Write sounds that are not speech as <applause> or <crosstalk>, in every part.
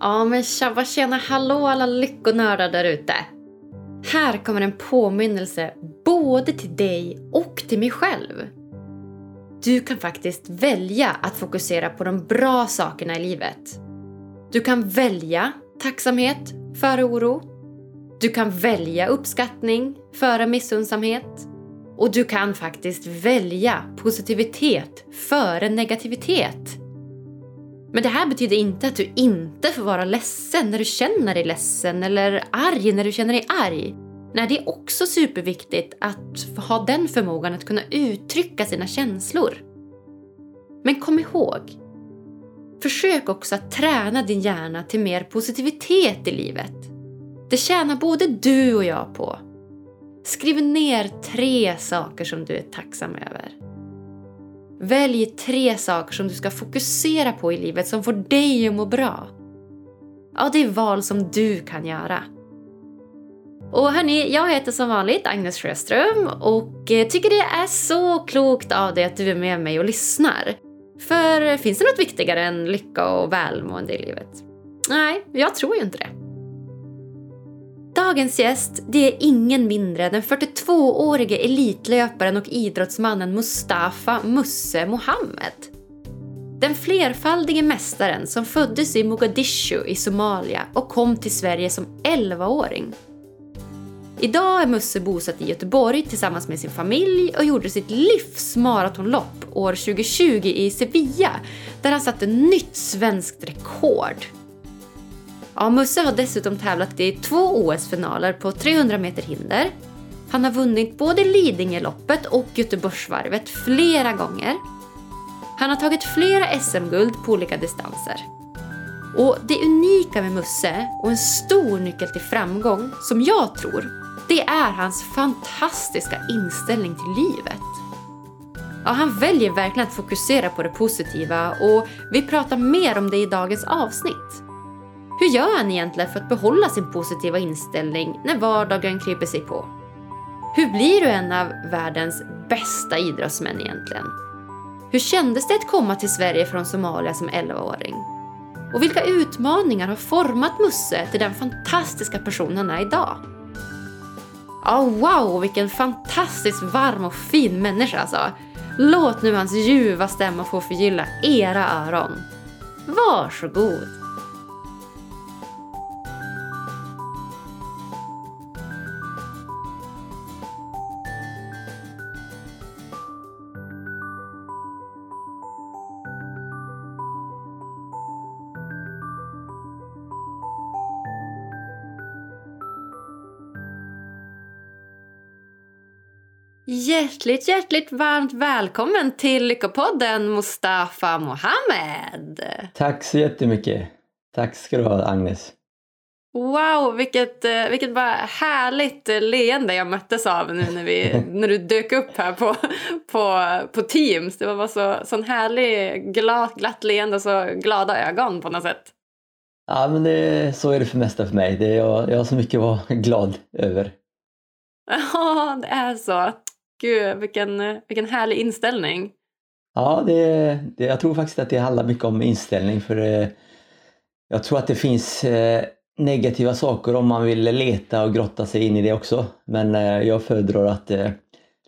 Ja, men tjaba tjena hallå alla lyckonördar där ute. Här kommer en påminnelse både till dig och till mig själv. Du kan faktiskt välja att fokusera på de bra sakerna i livet. Du kan välja tacksamhet före oro. Du kan välja uppskattning före missundsamhet. Och du kan faktiskt välja positivitet före negativitet. Men det här betyder inte att du inte får vara ledsen när du känner dig ledsen eller arg när du känner dig arg. Nej, det är också superviktigt att ha den förmågan att kunna uttrycka sina känslor. Men kom ihåg, försök också att träna din hjärna till mer positivitet i livet. Det tjänar både du och jag på. Skriv ner tre saker som du är tacksam över. Välj tre saker som du ska fokusera på i livet som får dig att må bra. Ja, det är val som du kan göra. Och hörni, jag heter som vanligt Agnes Sjöström och eh, tycker det är så klokt av dig att du är med mig och lyssnar. För eh, finns det något viktigare än lycka och välmående i livet? Nej, jag tror ju inte det. Dagens gäst det är ingen mindre än den 42-årige elitlöparen och idrottsmannen Mustafa Musse Mohammed. Den flerfaldige mästaren som föddes i Mogadishu i Somalia och kom till Sverige som 11-åring. Idag är Musse bosatt i Göteborg tillsammans med sin familj och gjorde sitt livs maratonlopp år 2020 i Sevilla där han satte nytt svenskt rekord. Ja, Musse har dessutom tävlat i två OS-finaler på 300 meter hinder. Han har vunnit både Lidingöloppet och Göteborgsvarvet flera gånger. Han har tagit flera SM-guld på olika distanser. Och det unika med Musse och en stor nyckel till framgång, som jag tror, det är hans fantastiska inställning till livet. Ja, han väljer verkligen att fokusera på det positiva och vi pratar mer om det i dagens avsnitt. Hur gör han egentligen för att behålla sin positiva inställning när vardagen kryper sig på? Hur blir du en av världens bästa idrottsmän egentligen? Hur kändes det att komma till Sverige från Somalia som 11-åring? Och vilka utmaningar har format Musse till den fantastiska person han är idag? Ja, oh, wow, vilken fantastiskt varm och fin människa alltså. Låt nu hans ljuva stämma få förgylla era öron. Varsågod. Hjärtligt, hjärtligt varmt välkommen till Lyckopodden Mustafa Mohamed. Tack så jättemycket. Tack ska du ha Agnes. Wow, vilket, eh, vilket bara härligt leende jag möttes av nu när, vi, <laughs> när du dök upp här på, på, på Teams. Det var bara så sån härlig glad, glatt leende och så glada ögon på något sätt. Ja, men det, så är det för mesta för mig. Det är, jag, jag har så mycket att vara <laughs> glad över. Ja, det är så. Gud, vilken, vilken härlig inställning. Ja, det, det, jag tror faktiskt att det handlar mycket om inställning för eh, jag tror att det finns eh, negativa saker om man vill leta och grotta sig in i det också. Men eh, jag föredrar att eh,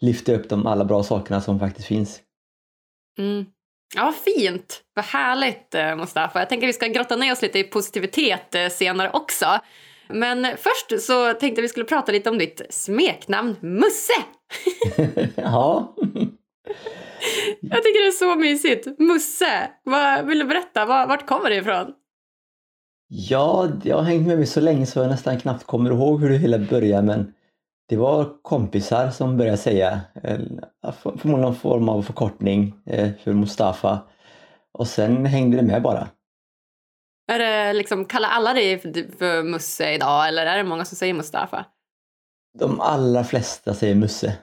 lyfta upp de alla bra sakerna som faktiskt finns. Mm. Ja, fint! Vad härligt eh, Mustafa. Jag tänker att vi ska grotta ner oss lite i positivitet eh, senare också. Men först så tänkte vi skulle prata lite om ditt smeknamn Musse. <laughs> ja. Jag tycker det är så mysigt. Musse, vad, vill du berätta? Vart kommer det ifrån? Ja, jag har hängt med mig så länge så jag nästan knappt kommer ihåg hur det hela började men det var kompisar som började säga, förmodligen någon form av förkortning eh, för Mustafa. Och sen hängde det med bara. Är det liksom, kallar alla dig för Musse idag eller är det många som säger Mustafa? De allra flesta säger Musse.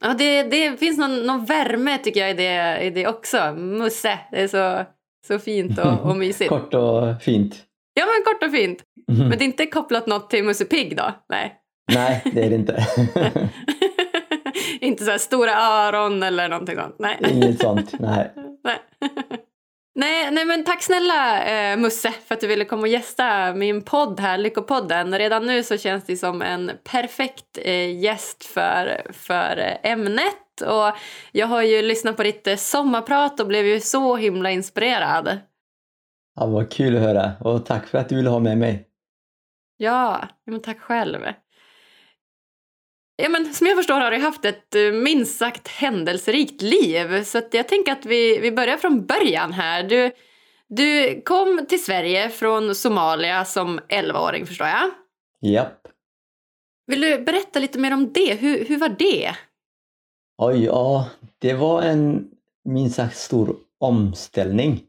Ja, det, det finns någon, någon värme tycker jag i det, i det också. Musse, det är så, så fint och, och <laughs> mysigt. kort och fint. Ja, men kort och fint. Mm. Men det är inte kopplat något till Musse Pigg då? Nej. Nej, det är det inte. <laughs> inte så här stora öron eller någonting sånt? Nej. Inget sånt, nej. <laughs> nej. Nej, nej men tack snälla eh, Musse för att du ville komma och gästa min podd här, Lyckopodden. Redan nu så känns det som en perfekt eh, gäst för, för ämnet. Och jag har ju lyssnat på ditt eh, sommarprat och blev ju så himla inspirerad. Ja, vad kul att höra och tack för att du ville ha med mig. Ja, men tack själv. Ja, men som jag förstår har du haft ett eh, minst sagt händelserikt liv. Så jag tänker att vi, vi börjar från början här. Du, du kom till Sverige från Somalia som 11-åring förstår jag. Japp. Vill du berätta lite mer om det? Hur, hur var det? Oj, ja, det var en minst sagt stor omställning.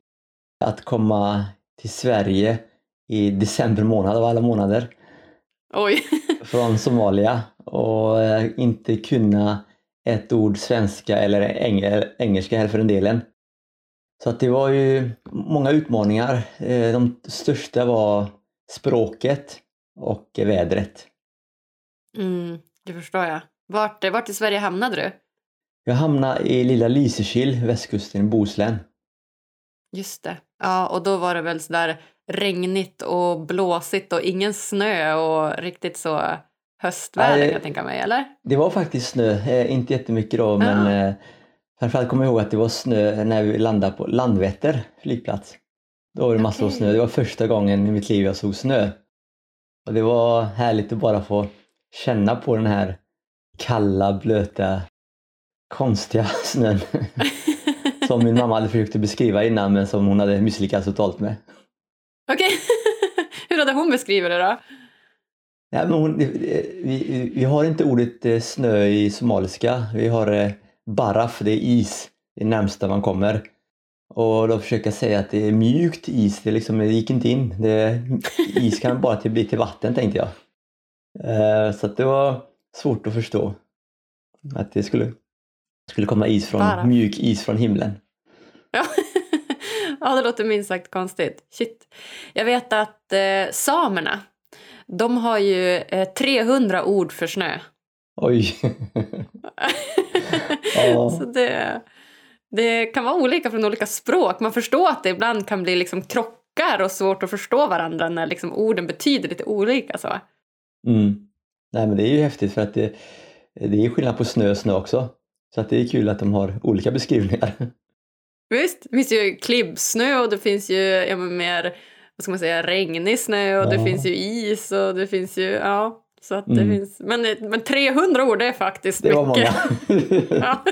Att komma till Sverige i december månad av alla månader. Oj. från Somalia och eh, inte kunna ett ord svenska eller engelska heller för den delen. Så att det var ju många utmaningar. Eh, de största var språket och vädret. Mm, det förstår jag. Vart, vart i Sverige hamnade du? Jag hamnade i lilla Lysekil, västkusten i Bohuslän. Just det. Ja, och då var det väl sådär regnigt och blåsigt och ingen snö och riktigt så höstväder kan jag tänka mig, eller? Det var faktiskt snö, eh, inte jättemycket då men ja. eh, framförallt kommer jag ihåg att det var snö när vi landade på Landvetter flygplats. Då var det massor okay. av snö. Det var första gången i mitt liv jag såg snö. Och det var härligt att bara få känna på den här kalla, blöta, konstiga <laughs> snön. <laughs> som min mamma hade försökt beskriva innan men som hon hade misslyckats totalt med. Okej, okay. <laughs> hur hade hon beskrivit det då? Ja, men hon, vi, vi har inte ordet eh, snö i somaliska. Vi har eh, baraf, det är is, det är närmsta man kommer. Och då försöker jag säga att det är mjukt is, det, liksom, det gick inte in. Det, <laughs> is kan bara till, bli till vatten tänkte jag. Så det var svårt att förstå att det skulle, skulle komma is från, mjuk is från himlen. Ja. <laughs> ja, det låter minst sagt konstigt. Shit. Jag vet att eh, samerna de har ju eh, 300 ord för snö. Oj! <laughs> ja. Så det, det kan vara olika från olika språk. Man förstår att det ibland kan bli liksom krockar och svårt att förstå varandra när liksom orden betyder lite olika. Så. Mm. Nej men det är ju häftigt för att det, det är skillnad på snö och snö också. Så att det är kul att de har olika beskrivningar. <laughs> Visst, det finns ju klibbsnö och det finns ju ja, mer vad ska man säga, regnig snö och ja. det finns ju is och det finns ju, ja. Så att mm. det finns, men, men 300 ord är faktiskt det mycket. <laughs> Ja.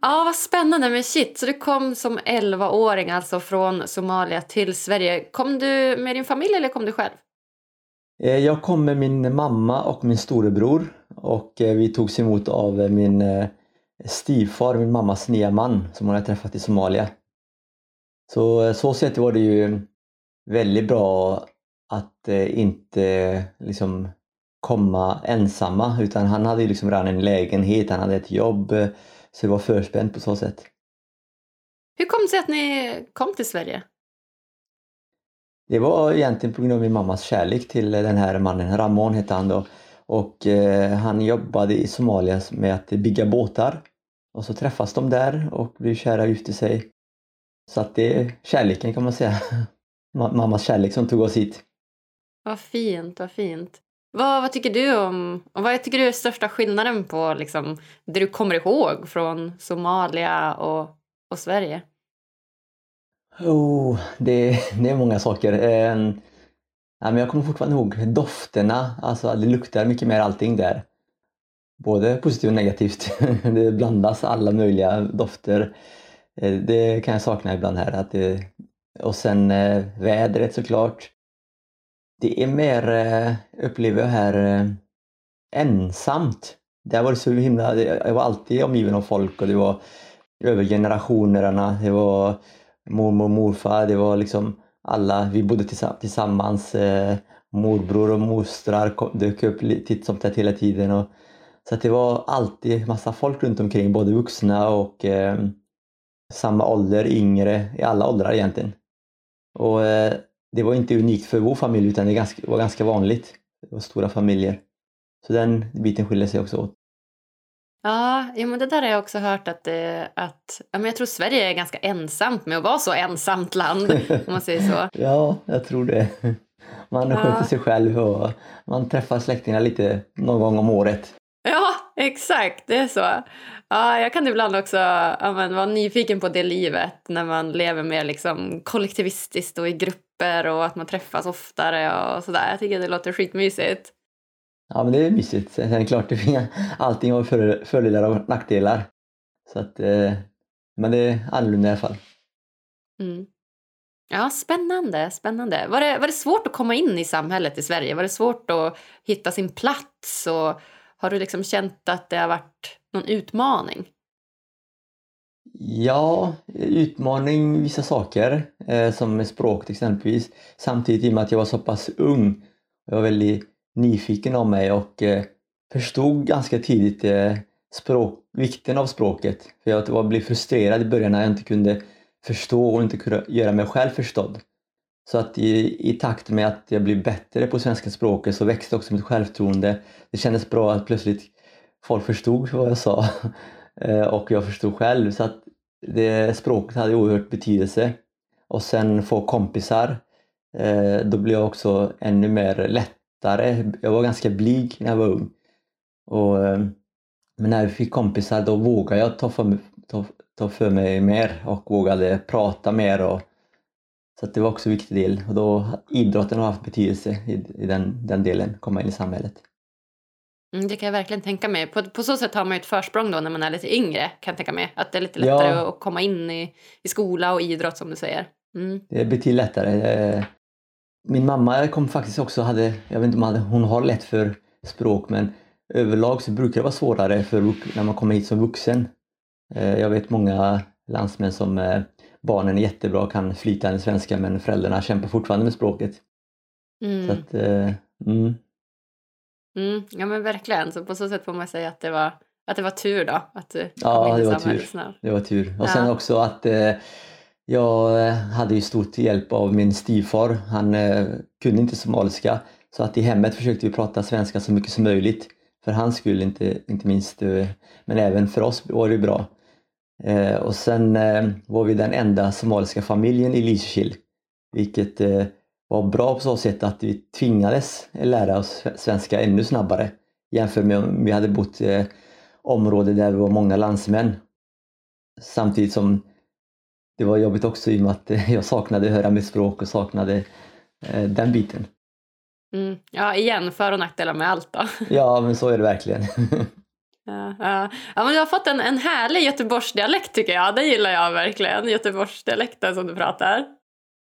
ja, vad spännande. Men shit, så du kom som 11-åring alltså från Somalia till Sverige. Kom du med din familj eller kom du själv? Eh, jag kom med min mamma och min storebror och eh, vi togs emot av min eh, styvfar, min mammas nya man som hon hade träffat i Somalia. Så så sätt var det ju väldigt bra att eh, inte liksom komma ensamma utan han hade ju liksom redan en lägenhet, han hade ett jobb så det var förspänt på så sätt. Hur kom det sig att ni kom till Sverige? Det var egentligen på grund av min mammas kärlek till den här mannen, Ramon hette han då. Och eh, han jobbade i Somalia med att bygga båtar. Och så träffas de där och blir kära och gifter sig. Så att det är kärleken kan man säga. <laughs> Mammas kärlek som tog oss hit. Vad fint, vad fint. Vad, vad tycker du om, och vad tycker du är största skillnaden på liksom, det du kommer ihåg från Somalia och, och Sverige? Oh, det, <laughs> det är många saker. Eh, ja, men jag kommer fortfarande ihåg dofterna, alltså det luktar mycket mer allting där. Både positivt och negativt. <laughs> Det blandas alla möjliga dofter. Eh, det kan jag sakna ibland här. Att det, och sen eh, vädret såklart. Det är mer, eh, upplever jag här, eh, ensamt. Där var det så himla, jag var alltid omgiven av folk och det var över generationerna. Det var mormor och morfar, det var liksom alla, vi bodde tillsammans. Morbror och mostrar dök upp titt som tätt hela tiden. Och, så att det var alltid massa folk runt omkring, både vuxna och eh, samma ålder, yngre, i alla åldrar egentligen. Och eh, det var inte unikt för vår familj utan det var ganska vanligt. Det var stora familjer. Så den biten skiljer sig också åt. Ja, ja men det där har jag också hört att, det, att ja, men jag tror Sverige är ganska ensamt med att vara så ensamt land, om man säger så. <laughs> ja, jag tror det. Man ja. sköter sig själv och man träffar släktingar lite någon gång om året. Ja, exakt, det är så. Ja, jag kan ibland också ja, men, vara nyfiken på det livet när man lever mer liksom, kollektivistiskt och i grupper och att man träffas oftare och sådär. Jag tycker det låter skitmysigt. Ja, men det är mysigt. Sen är det klart, det finns, allting har för, fördelar och nackdelar. Så att, eh, men det är annorlunda i alla fall. Mm. Ja, spännande. spännande. Var, det, var det svårt att komma in i samhället i Sverige? Var det svårt att hitta sin plats? Och har du liksom känt att det har varit någon utmaning? Ja, utmaning vissa saker, eh, som med språket exempelvis. Samtidigt i och med att jag var så pass ung. Jag var väldigt nyfiken av mig och eh, förstod ganska tidigt eh, språk, vikten av språket. För jag var, blev frustrerad i början när jag inte kunde förstå och inte kunde göra mig själv förstådd. Så att i, i takt med att jag blev bättre på svenska språket så växte också mitt självförtroende. Det kändes bra att plötsligt folk förstod vad jag sa <laughs> eh, och jag förstod själv. Så att det, språket hade oerhört betydelse. Och sen få kompisar, eh, då blev jag också ännu mer lättare. Jag var ganska blyg när jag var ung. Och, eh, men när vi fick kompisar då vågade jag ta för, ta, ta för mig mer och vågade prata mer. Och, så det var också en viktig del. Och då, idrotten har haft betydelse i, i den, den delen, komma in i samhället. Mm, det kan jag verkligen tänka mig. På, på så sätt har man ju ett försprång då när man är lite yngre. Kan jag tänka mig. Att det är lite lättare ja. att komma in i, i skola och idrott som du säger. Mm. Det är betydligt lättare. Min mamma kom faktiskt också, hade, jag vet inte om hon, hade, hon har lätt för språk men överlag så brukar det vara svårare för när man kommer hit som vuxen. Eh, jag vet många landsmän som eh, barnen är jättebra kan flytande svenska men föräldrarna kämpar fortfarande med språket. Mm. Så att, eh, mm. Mm, ja men verkligen, så på så sätt får man säga att det var, att det var tur då att du ja, kom in i det var tur. Snart. Det var tur. Och ja. sen också att eh, jag hade ju stort hjälp av min styvfar. Han eh, kunde inte somaliska så att i hemmet försökte vi prata svenska så mycket som möjligt. För hans skull inte, inte minst, eh, men även för oss var det bra. Eh, och sen eh, var vi den enda somaliska familjen i Lysekil. Vilket eh, var bra på så sätt att vi tvingades lära oss svenska ännu snabbare jämfört med om vi hade bott i eh, områden där det var många landsmän. Samtidigt som det var jobbigt också i och med att jag saknade höra mitt språk och saknade eh, den biten. Mm. Ja, igen, för och nackdelar med allt då. ja, men så är det verkligen. <laughs> ja, ja. ja, men du har fått en, en härlig Göteborgsdialekt tycker jag. Det gillar jag verkligen, Göteborgsdialekten som du pratar.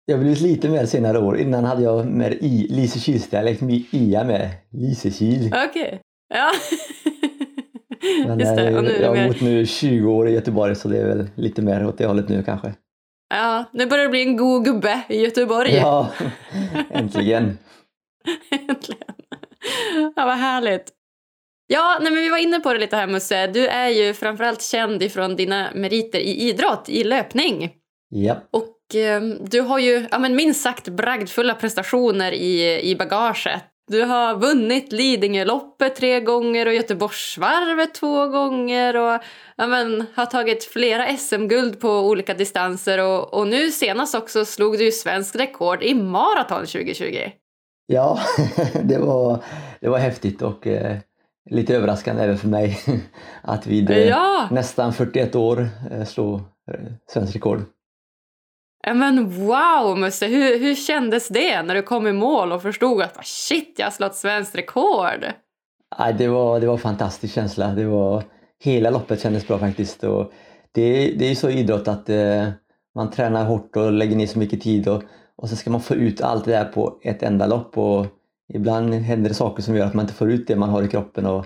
Jag har blivit lite mer senare år. Innan hade jag mer i, Lysekilsdialekt med ia med. Lysekil. Okej. Okay. Ja. Men Just det, nu jag har bott nu 20 år i Göteborg så det är väl lite mer åt det hållet nu kanske. Ja, nu börjar det bli en god gubbe i Göteborg. Ja, <laughs> äntligen. <laughs> äntligen. Ja, vad härligt. Ja, nej, men vi var inne på det lite här Musse. Du är ju framförallt känd ifrån dina meriter i idrott, i löpning. Ja. Och Eh, du har ju ja, men minst sagt bragdfulla prestationer i, i bagaget. Du har vunnit Lidingöloppet tre gånger och Göteborgsvarvet två gånger och ja, men, har tagit flera SM-guld på olika distanser och, och nu senast också slog du svenskt rekord i maraton 2020. Ja, <laughs> det var, det var häftigt och eh, lite överraskande även för mig <laughs> att vid eh, ja. nästan 41 år eh, slå eh, svenskt rekord. Men wow Musse, hur, hur kändes det när du kom i mål och förstod att shit, jag har slått svenskt rekord? Ja, det, var, det var en fantastisk känsla. Det var, hela loppet kändes bra faktiskt. Och det, det är ju så i idrott att eh, man tränar hårt och lägger ner så mycket tid och, och så ska man få ut allt det där på ett enda lopp. Och ibland händer det saker som gör att man inte får ut det man har i kroppen. Och,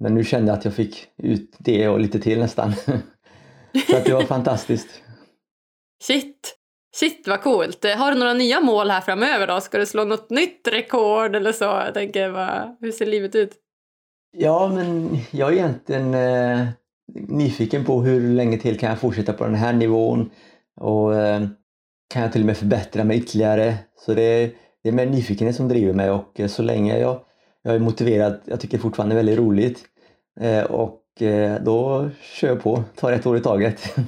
men nu kände jag att jag fick ut det och lite till nästan. <laughs> så att det var fantastiskt. Shit! Shit vad coolt. Har du några nya mål här framöver då? Ska du slå något nytt rekord eller så? Jag tänker, vad, hur ser livet ut? Ja, men jag är egentligen eh, nyfiken på hur länge till kan jag fortsätta på den här nivån och eh, kan jag till och med förbättra mig ytterligare? Så det det är mer nyfikenhet som driver mig och eh, så länge jag, jag är motiverad, jag tycker det fortfarande är väldigt roligt eh, och eh, då kör jag på, tar ett år i taget. <laughs>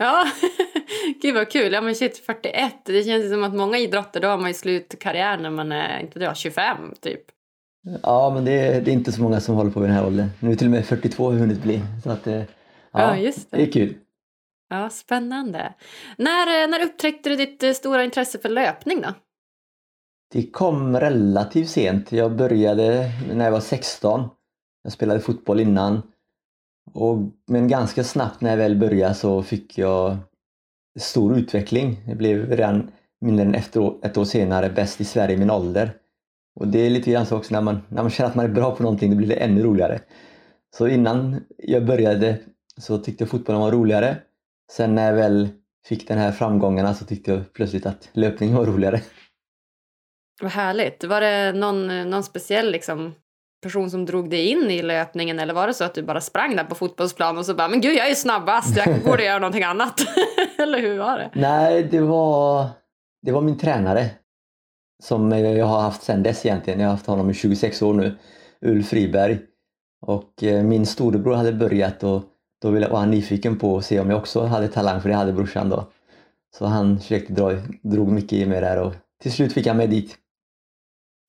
Ja, <laughs> gud vad kul. Ja men shit, 41. Det känns som att många idrotter, då har man ju slut karriär när man är, inte vet 25 typ. Ja, men det är, det är inte så många som håller på vid den här åldern. Nu är till och med 42 har hunnit bli. Så att, ja, ja, just det. det är kul. Ja, spännande. När, när upptäckte du ditt stora intresse för löpning då? Det kom relativt sent. Jag började när jag var 16. Jag spelade fotboll innan. Och, men ganska snabbt när jag väl började så fick jag stor utveckling. Jag blev redan mindre än efter, ett år senare bäst i Sverige i min ålder. Och det är lite grann så också när man, när man känner att man är bra på någonting, då blir det ännu roligare. Så innan jag började så tyckte jag fotbollen var roligare. Sen när jag väl fick den här framgångarna så tyckte jag plötsligt att löpning var roligare. Vad härligt. Var det någon, någon speciell liksom, person som drog dig in i löpningen eller var det så att du bara sprang där på fotbollsplan och så bara men gud jag är snabbast, jag borde <laughs> göra någonting annat? <laughs> eller hur var det? Nej, det var, det var min tränare som jag har haft sedan dess egentligen. Jag har haft honom i 26 år nu, Ulf Friberg. Och eh, min storebror hade börjat och då var han nyfiken på att se om jag också hade talang för det hade brorsan då. Så han försökte dra, drog mycket i mig där och till slut fick han mig dit.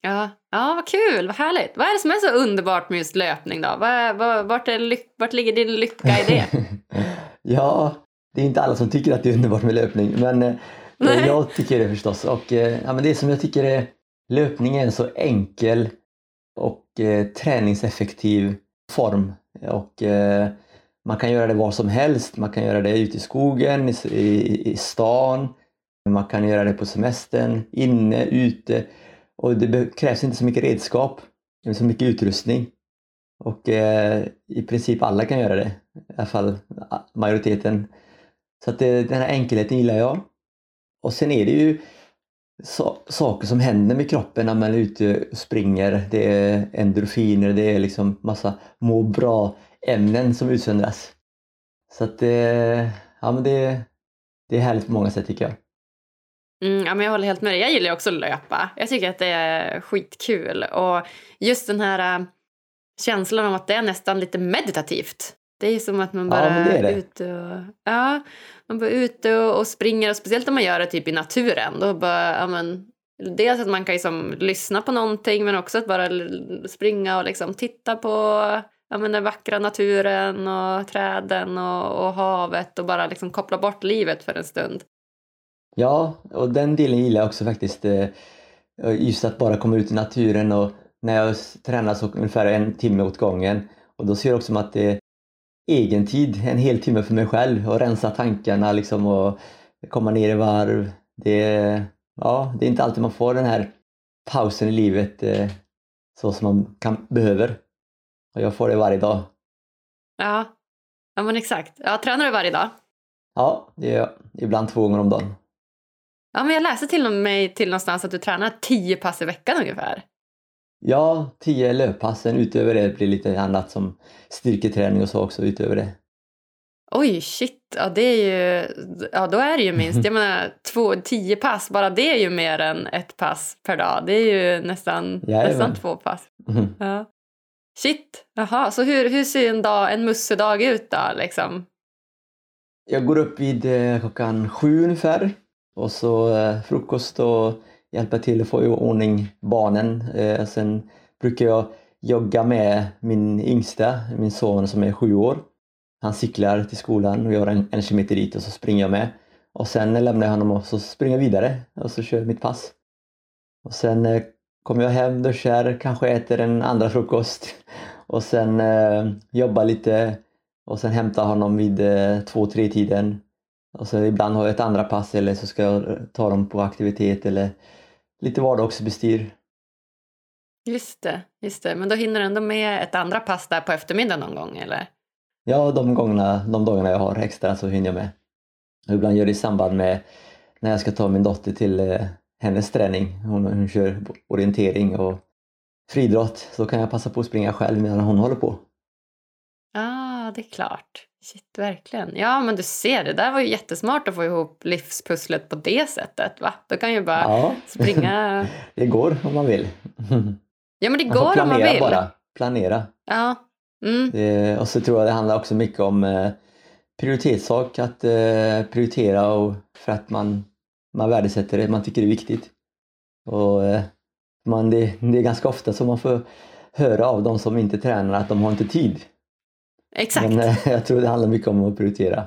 Ja, ja vad kul, vad härligt. Vad är det som är så underbart med just löpning då? Var, var, vart, är, vart ligger din lycka i det? <laughs> ja, det är inte alla som tycker att det är underbart med löpning men eh, <laughs> jag tycker det förstås. Och, eh, ja, men det som jag tycker är löpning är en så enkel och eh, träningseffektiv form. Och, eh, man kan göra det var som helst. Man kan göra det ute i skogen, i, i, i stan. Man kan göra det på semestern, inne, ute. Och det krävs inte så mycket redskap, så mycket utrustning. Och eh, i princip alla kan göra det, i alla fall majoriteten. Så att det, den här enkelheten gillar jag. Och sen är det ju so saker som händer med kroppen när man är ute och springer. Det är endorfiner, det är liksom massa må bra-ämnen som utsöndras. Så att eh, ja, men det, det är härligt på många sätt tycker jag. Mm, ja, men jag håller helt med dig. Jag gillar också att löpa. Jag tycker att det är skitkul. Och just den här äh, känslan av att det är nästan lite meditativt. Det är som att man bara ja, är, är ute och, ja, man bara ute och, och, springer. Och speciellt om man gör det typ i naturen. Då bara, ja, men, dels att man kan liksom lyssna på någonting men också att bara springa och liksom titta på ja, men den vackra naturen och träden och, och havet och bara liksom koppla bort livet för en stund. Ja, och den delen gillar jag också faktiskt. Eh, just att bara komma ut i naturen och när jag tränar så ungefär en timme åt gången. Och då ser jag också att det är egen tid, en hel timme för mig själv och rensa tankarna liksom och komma ner i varv. Det är, ja, det är inte alltid man får den här pausen i livet eh, så som man kan, behöver. Och jag får det varje dag. Ja, ja men exakt. Ja, tränar du varje dag? Ja, det gör jag. Ibland två gånger om dagen. Ja, men jag läste till med till någonstans att du tränar tio pass i veckan ungefär. Ja, tio löppass. Sen utöver det blir lite annat som styrketräning och så också utöver det. Oj, shit. Ja, det är ju, ja då är det ju minst. Jag menar, två, tio pass, bara det är ju mer än ett pass per dag. Det är ju nästan, nästan två pass. Mm. Ja. Shit, jaha. Så hur, hur ser en, dag, en mussedag ut då? Liksom? Jag går upp vid eh, klockan sju ungefär. Och så eh, frukost och hjälpa till att få i ordning barnen. Eh, sen brukar jag jogga med min yngsta, min son som är sju år. Han cyklar till skolan och gör en, en kilometer dit och så springer jag med. Och sen lämnar jag honom och så springer jag vidare och så kör jag mitt pass. Och sen eh, kommer jag hem, duschar, kanske äter en andra frukost <laughs> och sen eh, jobbar lite och sen hämtar honom vid eh, två, tre tiden och så ibland har jag ett andra pass eller så ska jag ta dem på aktivitet eller lite vardagsbestyr. Just det, just det. Men då hinner du ändå med ett andra pass där på eftermiddagen någon gång eller? Ja, de, gångerna, de dagarna jag har extra så hinner jag med. Och ibland gör det i samband med när jag ska ta min dotter till eh, hennes träning. Hon, hon kör orientering och friidrott så kan jag passa på att springa själv medan hon håller på. Ja, ah, det är klart. Shit, verkligen. Ja, men du ser, det där var ju jättesmart att få ihop livspusslet på det sättet. Va? Då kan ju bara ja. springa... <laughs> det går om man vill. Ja, men det man går om man vill. bara. Planera. Ja, Mm. Det, och så tror jag det handlar också mycket om eh, prioritetssak, att eh, prioritera och för att man, man värdesätter det, man tycker det är viktigt. Och eh, man, det, det är ganska ofta som man får höra av de som inte tränar att de har inte tid. Exakt. Men eh, jag tror det handlar mycket om att prioritera.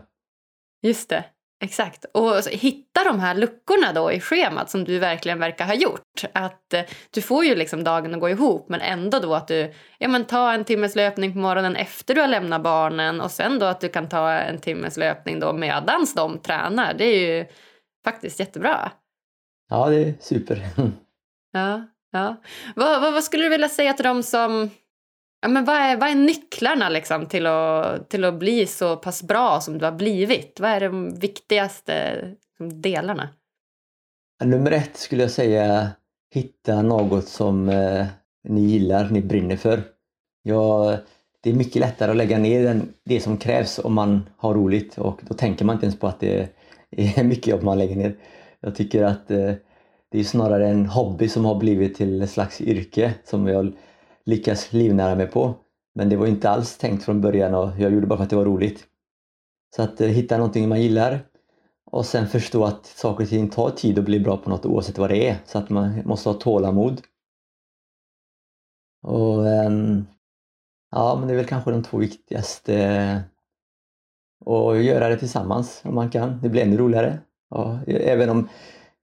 Just det, exakt. Och hitta de här luckorna då i schemat som du verkligen verkar ha gjort. Att eh, du får ju liksom dagen att gå ihop men ändå då att du ja, men ta en timmes löpning på morgonen efter du har lämnat barnen och sen då att du kan ta en timmes löpning då medans de tränar. Det är ju faktiskt jättebra. Ja, det är super. <laughs> Ja, ja. Vad, vad, vad skulle du vilja säga till dem som Ja, men vad, är, vad är nycklarna liksom till, att, till att bli så pass bra som du har blivit? Vad är de viktigaste liksom, delarna? Nummer ett skulle jag säga hitta något som eh, ni gillar, ni brinner för. Ja, det är mycket lättare att lägga ner den, det som krävs om man har roligt och då tänker man inte ens på att det är <laughs> mycket jobb man lägger ner. Jag tycker att eh, det är snarare en hobby som har blivit till ett slags yrke som jag lyckas livnära mig på. Men det var inte alls tänkt från början och jag gjorde bara för att det var roligt. Så att eh, hitta någonting man gillar och sen förstå att saker och ting tar tid att bli bra på något oavsett vad det är. Så att man måste ha tålamod. Och ehm, ja, men det är väl kanske de två viktigaste. Eh, och göra det tillsammans om man kan. Det blir ännu roligare. Ja, även om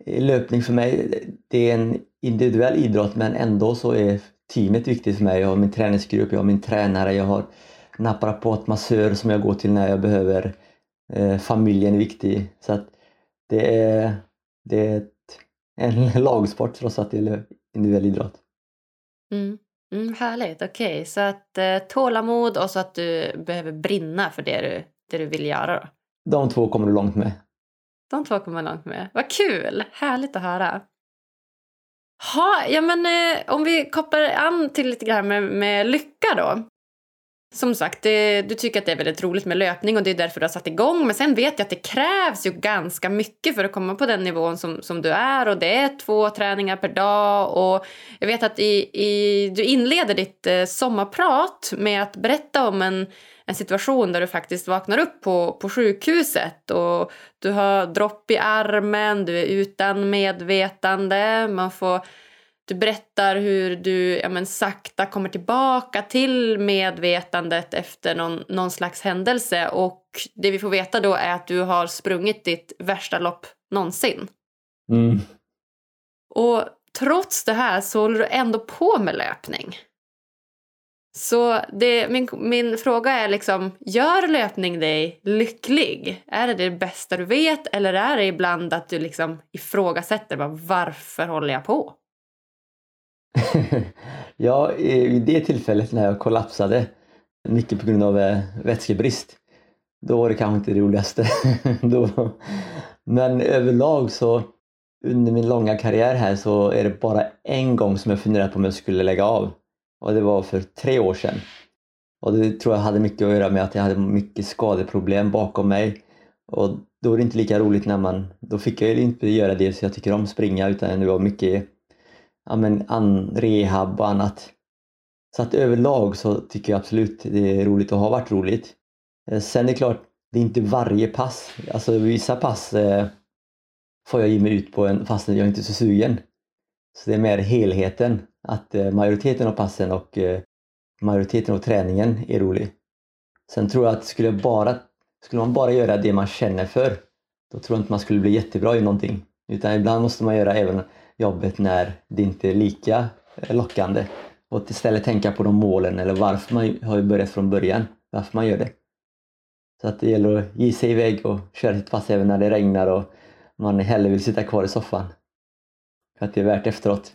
eh, löpning för mig, det är en individuell idrott men ändå så är teamet viktigt för mig. Jag har min träningsgrupp, jag har min tränare, jag har naprapat, massör som jag går till när jag behöver. Eh, familjen är viktig. Så att det är, det är ett, en <laughs> lagsport trots att det är individuell idrott. Mm. Mm, härligt, okej. Okay. Så att eh, tålamod och så att du behöver brinna för det du, det du vill göra. Då. De två kommer du långt med. De två kommer långt med. Vad kul! Härligt att höra. Ha, ja, men, eh, om vi kopplar an till lite grann med, med lycka då. Som sagt, det, du tycker att det är väldigt roligt med löpning och det är därför du har satt igång. Men sen vet jag att det krävs ju ganska mycket för att komma på den nivån som, som du är. Och det är två träningar per dag. Och jag vet att i, i, du inleder ditt eh, sommarprat med att berätta om en, en situation där du faktiskt vaknar upp på, på sjukhuset och du har dropp i armen, du är utan medvetande, man får du berättar hur du ja, men, sakta kommer tillbaka till medvetandet efter någon, någon slags händelse och det vi får veta då är att du har sprungit ditt värsta lopp någonsin. Mm. Och trots det här så håller du ändå på med löpning. Så det, min, min fråga är liksom, gör löpning dig lycklig? Är det det bästa du vet eller är det ibland att du liksom ifrågasätter bara, varför håller jag på? <laughs> ja, i det tillfället när jag kollapsade, mycket på grund av eh, vätskebrist, då var det kanske inte det roligaste. <laughs> då. Men överlag så under min långa karriär här så är det bara en gång som jag funderat på om jag skulle lägga av. Och det var för tre år sedan. Och det tror jag hade mycket att göra med att jag hade mycket skadeproblem bakom mig. Och då är det inte lika roligt när man... Då fick jag inte göra det så jag tycker om springa utan det var mycket ja, men, an, rehab och annat. Så att överlag så tycker jag absolut det är roligt och har varit roligt. Eh, sen är det klart, det är inte varje pass. Alltså vissa pass eh, får jag ge mig ut på en, fastän jag inte är så sugen. Så det är mer helheten. Att eh, majoriteten av passen och eh, majoriteten av träningen är rolig. Sen tror jag att skulle, bara, skulle man bara göra det man känner för, då tror jag inte man skulle bli jättebra i någonting. Utan ibland måste man göra även jobbet när det inte är lika eh, lockande. Och istället tänka på de målen eller varför man har börjat från början. Varför man gör det. Så att det gäller att ge sig iväg och köra sitt pass även när det regnar och man hellre vill sitta kvar i soffan. För att det är värt efteråt.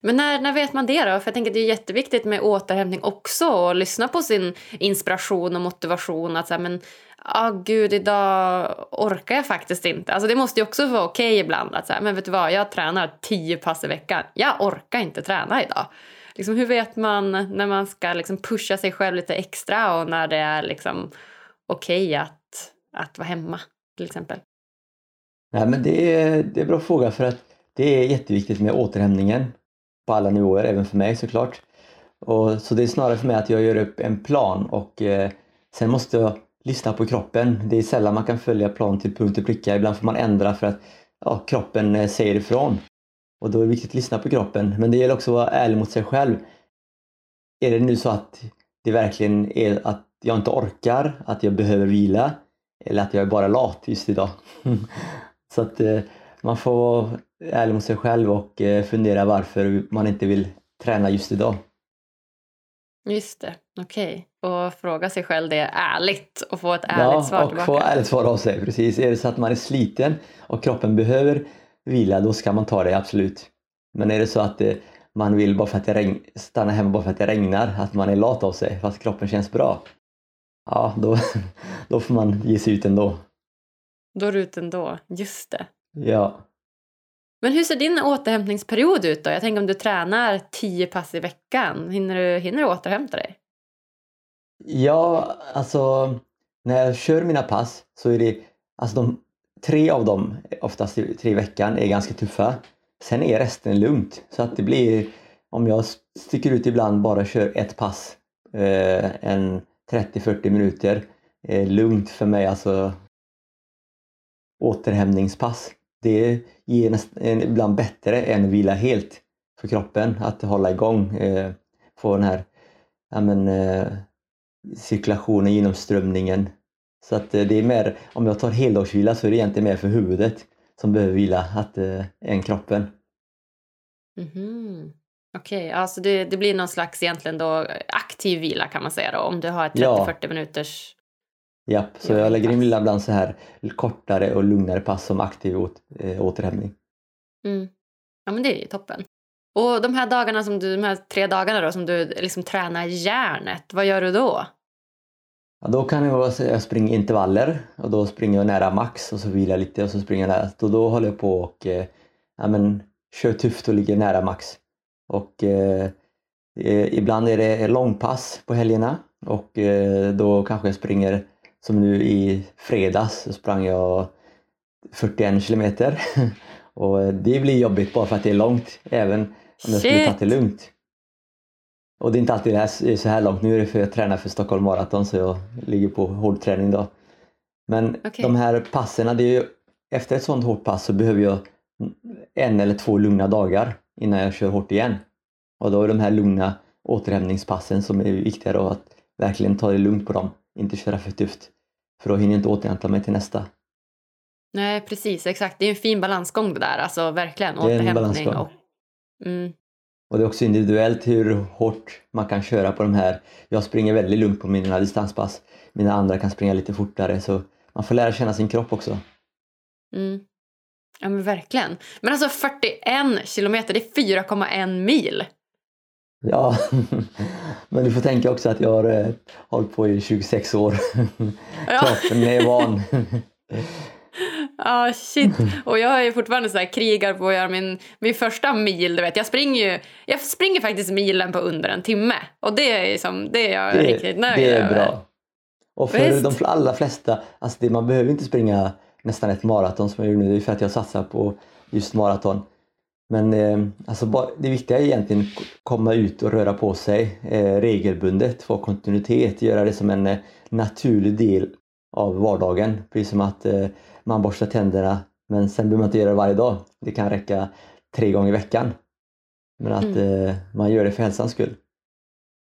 Men när, när vet man det då? För jag tänker det är jätteviktigt med återhämtning också och lyssna på sin inspiration och motivation. Att säga, men ah, gud, idag orkar jag faktiskt inte. Alltså det måste ju också vara okej okay ibland att säga, men vet du vad, jag tränar tio pass i veckan. Jag orkar inte träna idag. Liksom, hur vet man när man ska liksom pusha sig själv lite extra och när det är liksom okej okay att, att vara hemma till exempel? Nej, men det är, det är en bra fråga för att det är jätteviktigt med återhämtningen på alla nivåer, även för mig såklart. Och, så det är snarare för mig att jag gör upp en plan och eh, sen måste jag lyssna på kroppen. Det är sällan man kan följa plan till punkt och pricka. Ibland får man ändra för att ja, kroppen eh, säger ifrån. Och då är det viktigt att lyssna på kroppen. Men det gäller också att vara ärlig mot sig själv. Är det nu så att det verkligen är att jag inte orkar, att jag behöver vila eller att jag är bara lat just idag. <laughs> så att eh, man får vara ärlig mot sig själv och eh, fundera varför man inte vill träna just idag. Just det, okej. Okay. Och fråga sig själv det ärligt och få ett ärligt ja, svar tillbaka. Ja, och få ärligt svar av sig. Precis. Är det så att man är sliten och kroppen behöver vila, då ska man ta det, absolut. Men är det så att eh, man vill bara för att det regn, stanna hemma bara för att det regnar, att man är lat av sig fast kroppen känns bra, ja då, <laughs> då får man ge sig ut ändå. Då är du ut ändå, just det. Ja. Men hur ser din återhämtningsperiod ut då? Jag tänker om du tränar tio pass i veckan, hinner du, hinner du återhämta dig? Ja, alltså när jag kör mina pass så är det, alltså de, tre av dem, oftast tre i veckan, är ganska tuffa. Sen är resten lugnt. Så att det blir, om jag sticker ut ibland, bara kör ett pass eh, en 30-40 minuter eh, lugnt för mig, alltså återhämtningspass. Det ger nästan, ibland bättre än att vila helt för kroppen, att hålla igång, eh, få den här ja, men, eh, cirkulationen, genomströmningen. Så att eh, det är mer, om jag tar heldagsvila så är det egentligen mer för huvudet som behöver vila att, eh, än kroppen. Mm -hmm. Okej, okay, alltså det, det, blir någon slags egentligen då aktiv vila kan man säga då om du har ett 30-40 ja. minuters Japp, så jag lägger in ibland så här kortare och lugnare pass som aktiv äh, återhämtning. Mm. Ja men det är ju toppen. Och de här dagarna som du, de här tre dagarna då som du liksom tränar hjärnet, vad gör du då? Ja, då kan jag, jag springa intervaller och då springer jag nära max och så vilar jag lite och så springer jag nära. Och då håller jag på och eh, ja, men, kör tufft och ligger nära max. Och eh, ibland är det långpass på helgerna och eh, då kanske jag springer som nu i fredags så sprang jag 41 kilometer <laughs> och det blir jobbigt bara för att det är långt även om jag skulle ta det lugnt. Och det är inte alltid det här, så här långt. Nu är det för att jag tränar för Stockholm Marathon så jag ligger på hård träning då. Men okay. de här passen, det är ju, efter ett sånt hårt pass så behöver jag en eller två lugna dagar innan jag kör hårt igen. Och då är de här lugna återhämtningspassen som är viktiga då, att verkligen ta det lugnt på dem, inte köra för tufft. För då hinner jag inte återhämta mig till nästa. Nej, precis, exakt. Det är en fin balansgång det där, alltså verkligen. Återhämtning och... Mm. Och det är också individuellt hur hårt man kan köra på de här. Jag springer väldigt lugnt på mina distanspass. Mina andra kan springa lite fortare så man får lära känna sin kropp också. Mm. Ja men verkligen. Men alltså 41 kilometer, det är 4,1 mil. Ja, <laughs> men du får tänka också att jag har eh, hållit på i 26 år. <laughs> Ja. Kroppen är van. <laughs> Ja, ah, shit. Och jag är fortfarande så här krigar på att göra min, min första mil. Du vet. Jag, springer ju, jag springer faktiskt milen på under en timme. Och det är, liksom, det är jag det, riktigt nöjd Det är över. bra. Och för Visst. de allra flesta, alltså det, man behöver inte springa nästan ett maraton som jag gjorde nu. Det är för att jag satsar på just maraton. Men eh, alltså, det viktiga är egentligen att komma ut och röra på sig eh, regelbundet, få kontinuitet, göra det som en eh, naturlig del av vardagen. Precis som att man borstar tänderna men sen behöver man inte göra det varje dag. Det kan räcka tre gånger i veckan. Men att mm. man gör det för hälsans skull.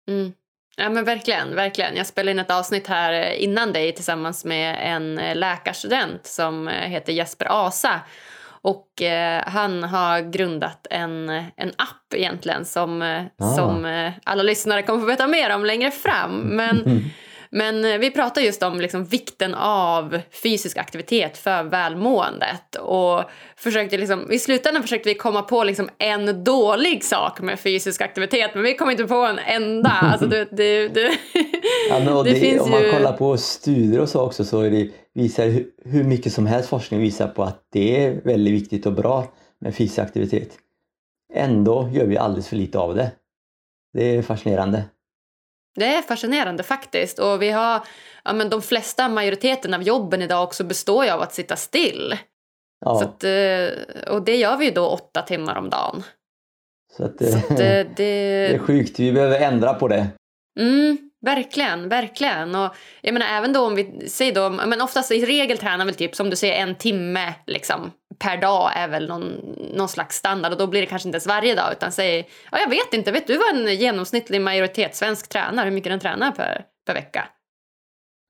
Mm. Ja men verkligen, verkligen. Jag spelade in ett avsnitt här innan dig tillsammans med en läkarstudent som heter Jesper Asa och eh, han har grundat en, en app egentligen som, eh, ah. som eh, alla lyssnare kommer få veta mer om längre fram. Men, <laughs> men eh, vi pratar just om liksom vikten av fysisk aktivitet för välmåendet. Och försökte liksom, I slutändan försökte vi komma på liksom en dålig sak med fysisk aktivitet men vi kom inte på en enda. Alltså det, det, det, <laughs> ja, det, det finns om man ju... kollar på studier och så också så det visar hur mycket som helst forskning visar på att det är väldigt viktigt och bra med fysisk aktivitet. Ändå gör vi alldeles för lite av det. Det är fascinerande. Det är fascinerande faktiskt. Och vi har, ja, men de flesta, majoriteten av jobben idag också består ju av att sitta still. Ja. Att, eh, och det gör vi ju då åtta timmar om dagen. Så, att, Så att, eh, det, <laughs> det är sjukt, vi behöver ändra på det. Mm, verkligen, verkligen. Och jag menar även då om vi säger då, men oftast i regel tränar väl typ som du säger en timme liksom per dag är väl någon, någon slags standard och då blir det kanske inte ens varje dag utan säg, ja jag vet inte, vet du vad en genomsnittlig majoritetssvensk tränar, hur mycket den tränar per, per vecka?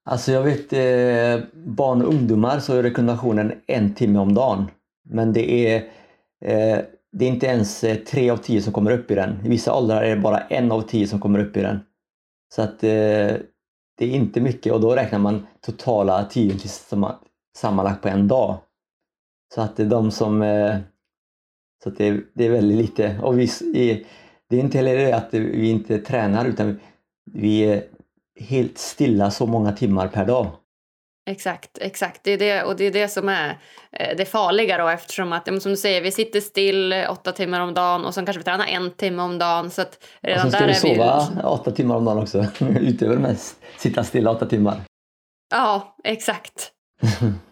Alltså jag vet eh, barn och ungdomar så är rekommendationen en timme om dagen. Men det är, eh, det är inte ens eh, tre av tio som kommer upp i den. I vissa åldrar är det bara en av tio som kommer upp i den. Så att eh, det är inte mycket och då räknar man totala tiden till sammanlagt på en dag. Så att det är de som... Eh, så att det, är, det är väldigt lite. Och vi, det är inte heller det att vi inte tränar utan vi är helt stilla så många timmar per dag. Exakt, exakt. Det är det, och det är det som är eh, det farliga då eftersom att, som du säger, vi sitter still åtta timmar om dagen och sen kanske vi tränar en timme om dagen. Så att redan och sen ska vi sova vi... åtta timmar om dagen också, <laughs> utöver mest sitta stilla åtta timmar. Ja, exakt. <laughs>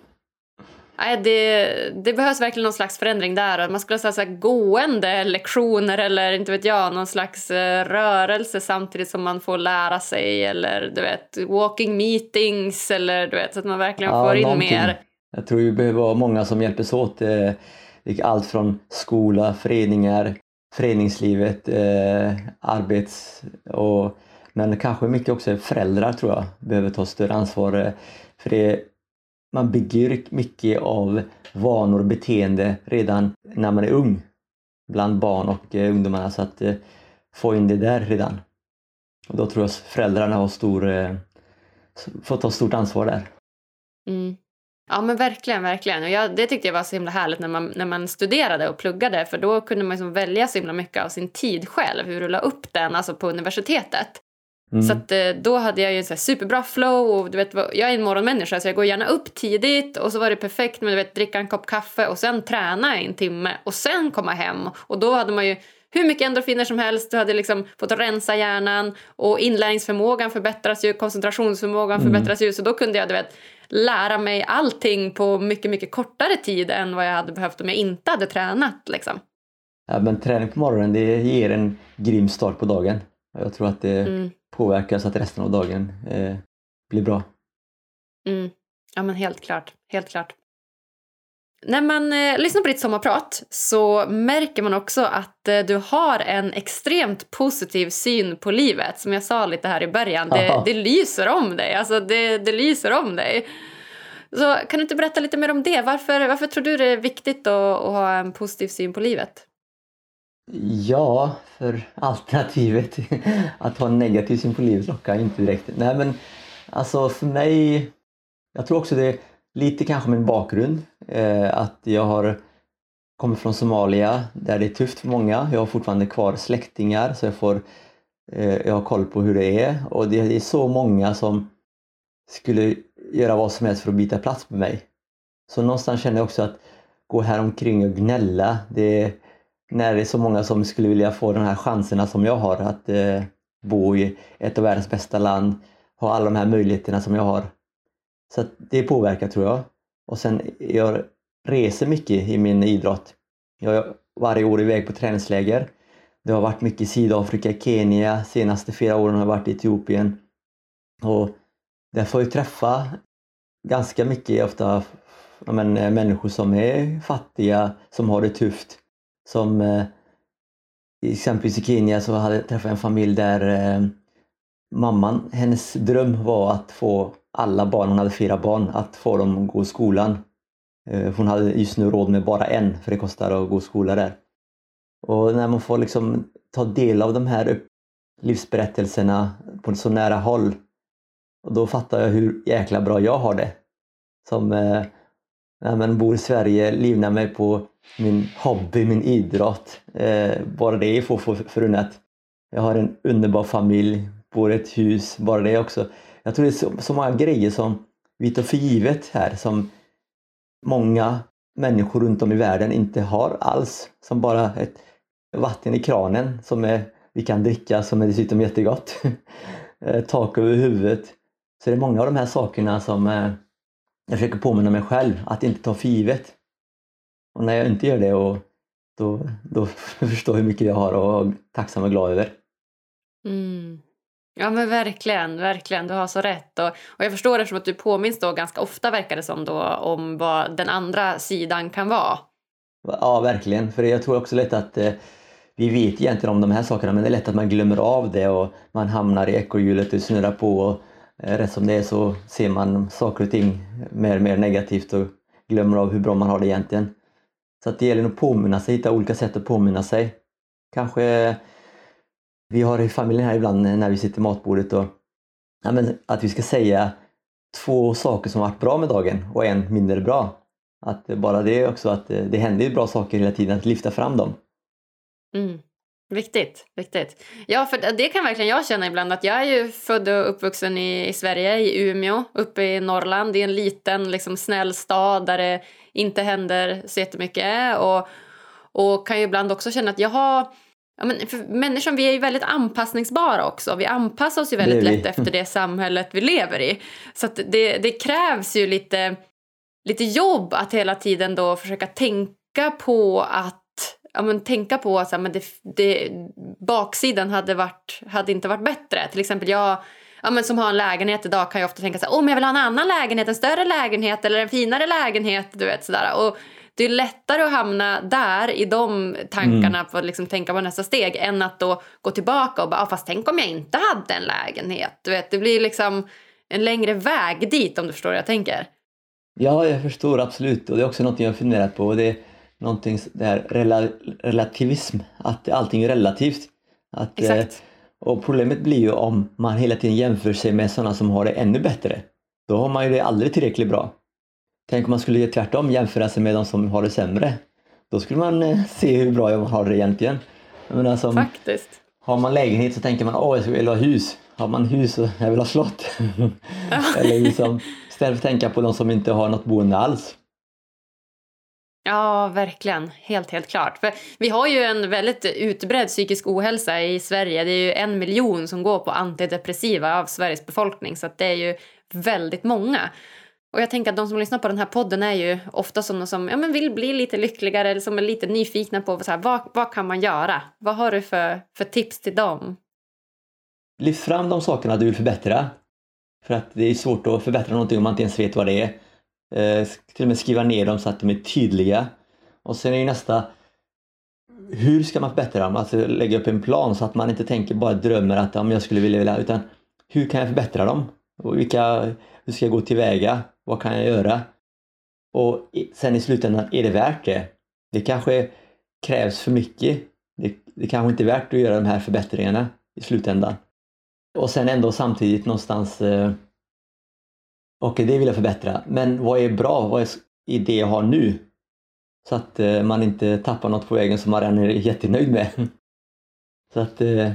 Nej, det, det behövs verkligen någon slags förändring där. Man skulle säga gående lektioner eller inte vet jag, någon slags eh, rörelse samtidigt som man får lära sig eller du vet, walking meetings eller du vet, så att man verkligen ja, får in någonting. mer. Jag tror vi behöver vara många som hjälps åt. Eh, allt från skola, föreningar, föreningslivet, eh, arbets och men kanske mycket också föräldrar tror jag behöver ta större ansvar. För det man bygger mycket av vanor och beteende redan när man är ung bland barn och eh, ungdomar så att eh, få in det där redan. Och då tror jag föräldrarna har stor, eh, får ta stort ansvar där. Mm. Ja men verkligen, verkligen. Och jag, det tyckte jag var så himla härligt när man, när man studerade och pluggade för då kunde man liksom välja så himla mycket av sin tid själv, hur du la upp den alltså på universitetet. Mm. Så att, eh, då hade jag ju en så superbra flow och du vet, jag är en morgonmänniska så jag går gärna upp tidigt och så var det perfekt med att dricka en kopp kaffe och sen träna en timme och sen komma hem och då hade man ju hur mycket endorfiner som helst, du hade liksom fått rensa hjärnan och inlärningsförmågan förbättras ju, koncentrationsförmågan mm. förbättras ju så då kunde jag du vet, lära mig allting på mycket, mycket kortare tid än vad jag hade behövt om jag inte hade tränat. Liksom. Ja, men träning på morgonen det ger en grym start på dagen. Jag tror att det mm påverkar så att resten av dagen eh, blir bra. Mm. Ja men helt klart, helt klart. När man eh, lyssnar på ditt sommarprat så märker man också att eh, du har en extremt positiv syn på livet. Som jag sa lite här i början, det, det lyser om dig. Alltså det, det lyser om dig. Så kan du inte berätta lite mer om det? Varför, varför tror du det är viktigt att, att ha en positiv syn på livet? Ja, för alternativet <laughs> att ha en negativ syn på livet lockar inte direkt. Nej men alltså för mig, jag tror också det är lite kanske min bakgrund. Eh, att jag har kommit från Somalia där det är tufft för många. Jag har fortfarande kvar släktingar så jag får eh, jag har koll på hur det är och det är så många som skulle göra vad som helst för att byta plats med mig. Så någonstans känner jag också att gå här omkring och gnälla, det när det är så många som skulle vilja få de här chanserna som jag har att eh, bo i ett av världens bästa land, ha alla de här möjligheterna som jag har. Så det påverkar tror jag. Och sen jag reser mycket i min idrott. Jag är varje år iväg på träningsläger. Det har varit mycket i Sydafrika, Kenya, senaste fyra åren har jag varit i Etiopien. Och där får jag träffa ganska mycket ofta men, eh, människor som är fattiga, som har det tufft som eh, exempelvis i Kenya så hade jag träffat en familj där eh, mamman, hennes dröm var att få alla barn, hon hade fyra barn, att få dem att gå i skolan. Eh, hon hade just nu råd med bara en för det kostar att gå i skola där. Och när man får liksom ta del av de här livsberättelserna på så nära håll och då fattar jag hur jäkla bra jag har det. Som eh, men bor i Sverige, livnär mig på min hobby, min idrott. Eh, bara det är få förunnat. Jag har en underbar familj, bor i ett hus, bara det också. Jag tror det är så, så många grejer som vi tar för givet här som många människor runt om i världen inte har alls. Som bara ett vatten i kranen som är, vi kan dricka som är dessutom jättegott. <laughs> Eh, tak över huvudet. Så det är många av de här sakerna som eh, jag försöker påminna mig själv att inte ta för givet. Och när jag inte gör det och då, då <laughs> förstår jag hur mycket jag har och är tacksam och glad över. Mm. Ja men verkligen, verkligen. Du har så rätt. Och, och jag förstår eftersom att du påminns då ganska ofta verkar det som då om vad den andra sidan kan vara. Ja, verkligen. För jag tror också lätt att eh, vi vet egentligen om de här sakerna men det är lätt att man glömmer av det och man hamnar i ekorrhjulet och snurrar på och Eh, rätt som det är så ser man saker och ting mer och mer negativt och glömmer av hur bra man har det egentligen. Så att det gäller att påminna sig, hitta olika sätt att påminna sig. Kanske vi har i familjen här ibland när vi sitter i matbordet och ja, men att vi ska säga två saker som varit bra med dagen och en mindre bra. Att bara det också, att eh, det händer ju bra saker hela tiden, att lyfta fram dem. Mm. Viktigt, viktigt. Ja, för det kan verkligen jag känna ibland att jag är ju född och uppvuxen i, i Sverige, i Umeå, uppe i Norrland, i en liten liksom snäll stad där det inte händer så jättemycket och, och kan ju ibland också känna att jag har Ja, men för människan vi är ju väldigt anpassningsbara också. Vi anpassar oss ju väldigt lätt efter det samhället vi lever i. Så det, det krävs ju lite, lite jobb att hela tiden då försöka tänka på att ja, men tänka på att det, det, baksidan hade, varit, hade inte varit bättre. Till exempel jag ja, men som har en lägenhet idag kan jag ofta tänka så här, oh, men jag vill ha en annan lägenhet, en större lägenhet eller en finare lägenhet. Du vet, sådär. Och det är lättare att hamna där i de tankarna mm. för att liksom tänka på nästa steg än att då gå tillbaka och bara, ah, fast tänk om jag inte hade en lägenhet. Du vet, det blir liksom en längre väg dit om du förstår vad jag tänker. Ja, jag förstår absolut och det är också något jag har funderat på. Det någonting, det här rela, relativism, att allting är relativt. Att, eh, Exakt. och problemet blir ju om man hela tiden jämför sig med sådana som har det ännu bättre. Då har man ju det aldrig tillräckligt bra. Tänk om man skulle tvärtom jämföra sig med de som har det sämre. Då skulle man eh, se hur bra man har det egentligen. Men alltså, Faktiskt. Har man lägenhet så tänker man åh jag vill ha hus. Har man hus så jag vill ha slott. <laughs> Eller liksom, istället för att tänka på de som inte har något boende alls. Ja, verkligen. Helt, helt klart. För vi har ju en väldigt utbredd psykisk ohälsa i Sverige. Det är ju en miljon som går på antidepressiva av Sveriges befolkning, så det är ju väldigt många. Och jag tänker att de som lyssnar på den här podden är ju ofta sådana som ja, men vill bli lite lyckligare eller som är lite nyfikna på så här, vad, vad kan man göra? Vad har du för, för tips till dem? Lyft fram de sakerna du vill förbättra. För att det är svårt att förbättra någonting om man inte ens vet vad det är. Eh, till och med skriva ner dem så att de är tydliga. Och sen är ju nästa, hur ska man förbättra dem? Alltså lägga upp en plan så att man inte tänker bara drömmer att om jag skulle vilja, utan hur kan jag förbättra dem? Och vilka, hur ska jag gå tillväga? Vad kan jag göra? Och sen i slutändan, är det värt det? Det kanske krävs för mycket. Det, det kanske inte är värt att göra de här förbättringarna i slutändan. Och sen ändå samtidigt någonstans eh, Okej, det vill jag förbättra. Men vad är bra? Vad är i det jag har nu? Så att eh, man inte tappar något på vägen som man redan är jättenöjd med. Så att eh,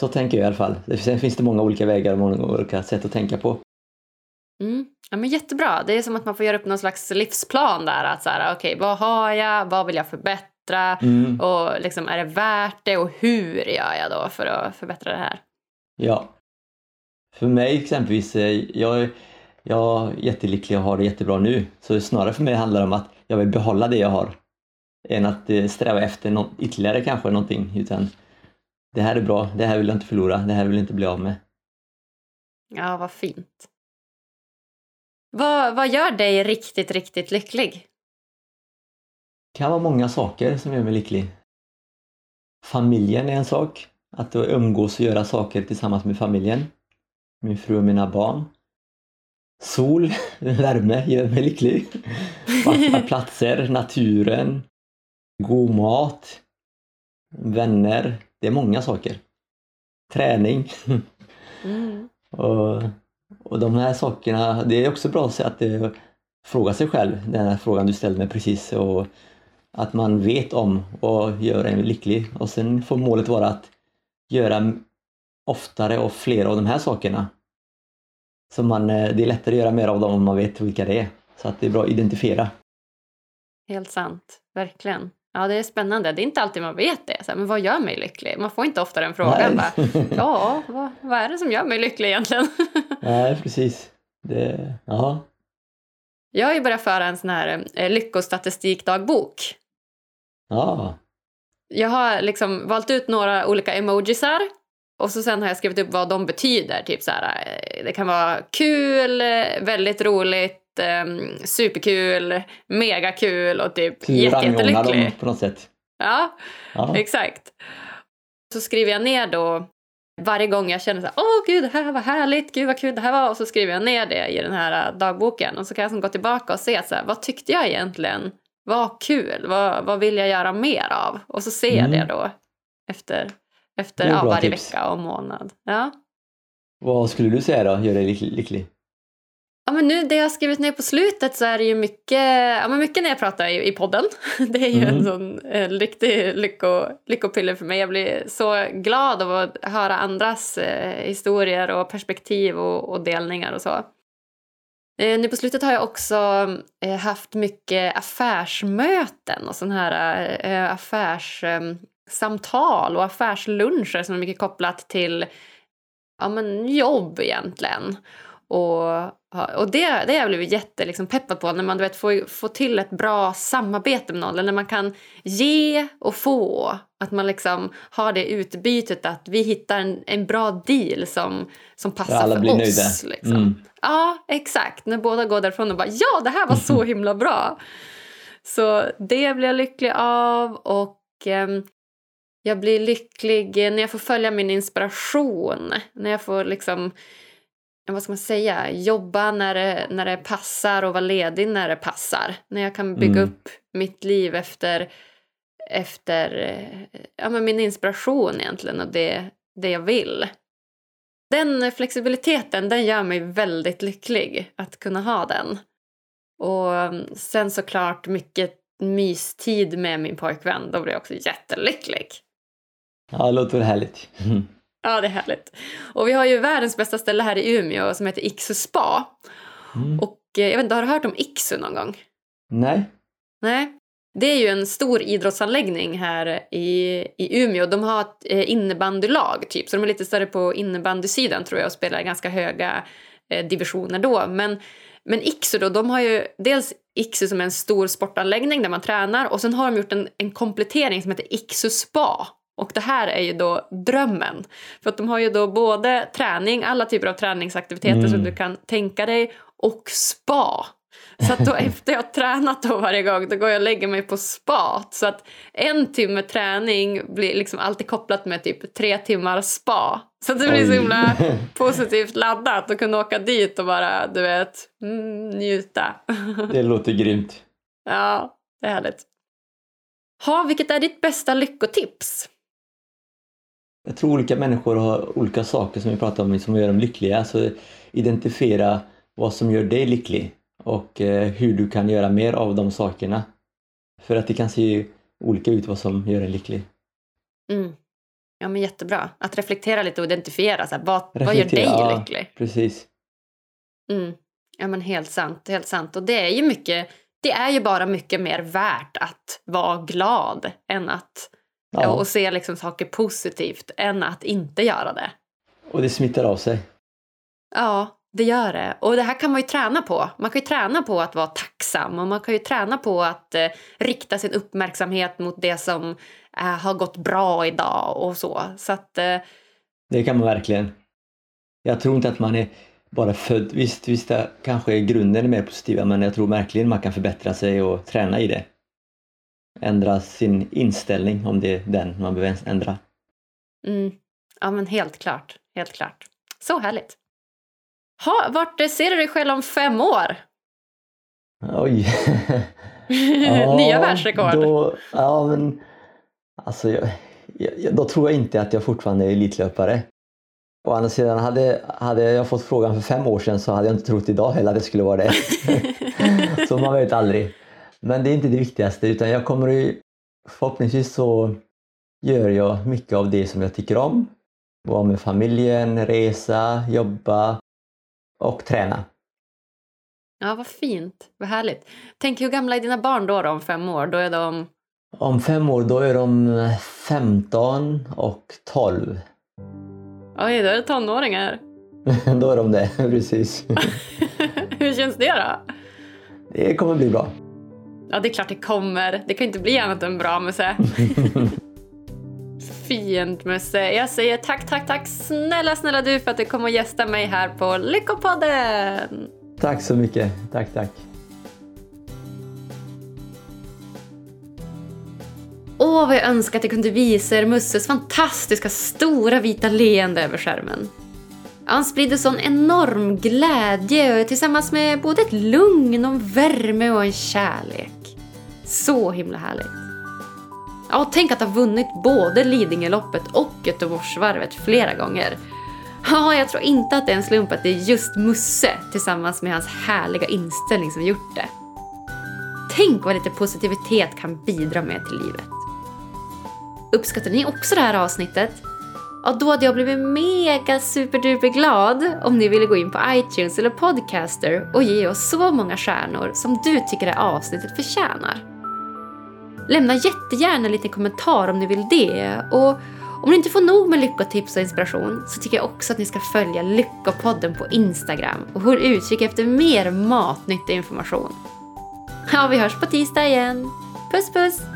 så tänker jag i alla fall. Sen finns det många olika vägar och många olika sätt att tänka på. Mm. Ja, men jättebra. Det är som att man får göra upp någon slags livsplan där. Att så här, okay, vad har jag? Vad vill jag förbättra? Mm. Och liksom, är det värt det? Och hur gör jag då för att förbättra det här? Ja. För mig exempelvis, eh, jag, jag är jättelycklig och har det jättebra nu. Så snarare för mig handlar det om att jag vill behålla det jag har. Än att eh, sträva efter något, ytterligare kanske någonting. Utan det här är bra, det här vill jag inte förlora, det här vill jag inte bli av med. Ja, vad fint. Vad, vad gör dig riktigt, riktigt lycklig? Det kan vara många saker som gör mig lycklig. Familjen är en sak. Att umgås och göra saker tillsammans med familjen. Min fru och mina barn. Sol, <laughs> värme gör mig lycklig. Vackra <laughs> platser, naturen, god mat, vänner. Det är många saker. Träning. Mm. <laughs> och och de här sakerna, det är också bra att det, fråga sig själv, den här frågan du ställde mig precis. Och att man vet om vad gör en lycklig. Och sen får målet vara att göra oftare och fler av de här sakerna. Så man, eh, det är lättare att göra mer av dem om man vet vilka det är. Så att det är bra att identifiera. Helt sant, verkligen. Ja, det är spännande. Det är inte alltid man vet det. Så här, men vad gör mig lycklig? Man får inte ofta den frågan. Bara, <laughs> ja, vad, vad, är det som gör mig lycklig egentligen? <laughs> Nej, precis. Det, ja. Jag har ju börjat föra en sån här eh, lyckostatistikdagbok. Ja, Jag har liksom valt ut några olika emojisar och så sen har jag skrivit upp vad de betyder. Typ så här, eh, det kan vara kul, eh, väldigt roligt, eh, superkul, megakul och typ du jätte- rangordnar dem jättelycklig. på något sätt. Ja, Ja. exakt. Så skriver jag ner då varje gång jag känner så här, åh gud det här var härligt, gud vad kul det här var och så skriver jag ner det i den här äh, dagboken och så kan jag som gå tillbaka och se så här, vad tyckte jag egentligen var kul, vad, vad vill jag göra mer av? Och så ser jag Mm. det då efter, efter ja, varje tips. vecka och månad. Ja. Vad skulle du säga då, gör dig lyck- lycklig? Ja, men nu det jag har skrivit ner på slutet så är det ju mycket, ja, men mycket när jag pratar i, i podden. <laughs> Det är ju en Mm. sån eh, riktig lycko, lyckopiller för mig. Jag blir så glad av att höra andras eh, historier och perspektiv och, och delningar och så. Eh, nu på slutet har jag också eh, haft mycket affärsmöten och sån här eh, affärssamtal och affärsluncher som är mycket kopplat till ja, men jobb egentligen. Och, och det, det har jag blivit jätte, liksom, på när man du vet, får, får till ett bra samarbete med någon. Eller när man kan ge och få. Att man liksom har det utbytet att vi hittar en, en bra deal som, som passar alla för blir oss. nöjda. Liksom. Mm. Ja, exakt. När båda går därifrån och bara ja, det här var så <laughs> himla bra. Så det blir jag lycklig av och ehm, jag blir lycklig när jag får följa min inspiration. När jag får liksom, ja, vad ska man säga, jobba när det, när det passar och vara ledig när det passar. När jag kan bygga Mm. upp mitt liv efter, efter eh, ja, men min inspiration egentligen och det, det jag vill. Den flexibiliteten den gör mig väldigt lycklig att kunna ha den. Och mm, sen såklart mycket mystid med min pojkvän. Då blir jag också jättelycklig. Ja, det låter väl härligt. Mm. Ja, det är härligt. Och vi har ju världens bästa ställe här i Umeå som heter Iksu spa. Mm. Och eh, jag vet inte, har du hört om Iksu någon gång? Nej? Nej. Det är ju en stor idrottsanläggning här i, i Umeå. De har ett eh, innebandylag typ, så de är lite större på innebandysidan tror jag och spelar ganska höga eh, divisioner då. Men, men Iksu då, de har ju dels Iksu som är en stor sportanläggning där man tränar och sen har de gjort en, en komplettering som heter Iksu spa. Och det här är ju då drömmen. För att de har ju då både träning, alla typer av träningsaktiviteter Mm. som du kan tänka dig och spa. Så att då <laughs> efter jag tränat då varje gång då går jag och lägger mig på spat. Så att en timme träning blir liksom alltid kopplat med typ tre timmar spa. Så det blir så himla <laughs> positivt laddat att kunna åka dit och bara, du vet, mm, njuta. <laughs> Det låter grymt. ja, det är härligt. Ha, vilket är ditt bästa lyckotips? Jag tror olika människor har olika saker som vi pratar om som gör dem lyckliga. Så identifiera vad som gör dig lycklig och eh, hur du kan göra mer av de sakerna. För att det kan se olika ut vad som gör en lycklig. Mm. Ja, men jättebra. Att reflektera lite och identifiera. Så här, vad, vad gör Reflektera, dig ja. lycklig? Precis. Mm. Ja, men helt sant. Helt sant. Och det är ju mycket... Det är ju bara mycket mer värt att vara glad än att... Ja. Och se liksom saker positivt än att inte göra det. Och det smittar av sig. Ja, det gör det. Och det här kan man ju träna på. Man kan ju träna på att vara tacksam och man kan ju träna på att eh, rikta sin uppmärksamhet mot det som eh, har gått bra idag och så. Så att... Eh, Det kan man verkligen. Jag tror inte att man är bara född. Visst, visst är kanske grunden är mer positiva men jag tror verkligen man kan förbättra sig och träna i det. Ändra sin inställning om det är den man behöver ändra. Mm. Ja, men helt klart. Helt klart. Så härligt. Ha, vart eh, ser du dig själv om fem år? Oj! <laughs> <laughs> Nya världsrekord. Då, ja, men alltså, jag, jag, då tror jag inte att jag fortfarande är elitlöpare. Å andra sidan, hade, hade jag fått frågan för fem år sedan så hade jag inte trott idag heller att det skulle vara det. <laughs> så man vet aldrig. Men det är inte det viktigaste utan jag kommer ju, förhoppningsvis så gör jag mycket av det som jag tycker om. Vara med familjen, resa, jobba och träna. Ja, vad fint. Vad härligt. Tänk hur gamla är dina barn då, då om fem år? Då är de... Om fem år då är de 15 och 12. Oj, då är det tonåringar. <laughs> då är de det, <laughs> precis. <laughs> hur känns det då? Det kommer bli bra. Ja, det är klart det kommer. Det kan inte bli annat än bra, Musse. <laughs> Fint, Musse. Jag säger tack, tack, tack snälla, snälla du för att du kom och gästa mig här på Lyckopodden. Tack så mycket. Tack, tack. Åh, vad jag önskar att jag kunde visa er Musses fantastiska stora vita leende över skärmen. Han sprider sån enorm glädje tillsammans med både ett lugn och en värme och en kärlek. Så himla härligt. Ja, tänk att ha vunnit både Lidingöloppet och Göteborgsvarvet flera gånger. Ja, jag tror inte att det är en slump att det är just Musse tillsammans med hans härliga inställning som gjort det. Tänk vad lite positivitet kan bidra med till livet. Uppskattar ni också det här avsnittet? Ja, då hade jag blivit mega superduper glad om ni ville gå in på iTunes eller Podcaster och ge oss så många stjärnor som du tycker det avsnittet förtjänar. Lämna jättegärna en liten kommentar om ni vill det och om ni inte får nog med lyckotips och inspiration så tycker jag också att ni ska följa Lyckopodden på Instagram och håll utkik efter mer matnyttig information. Ja, vi hörs på tisdag igen. Puss puss!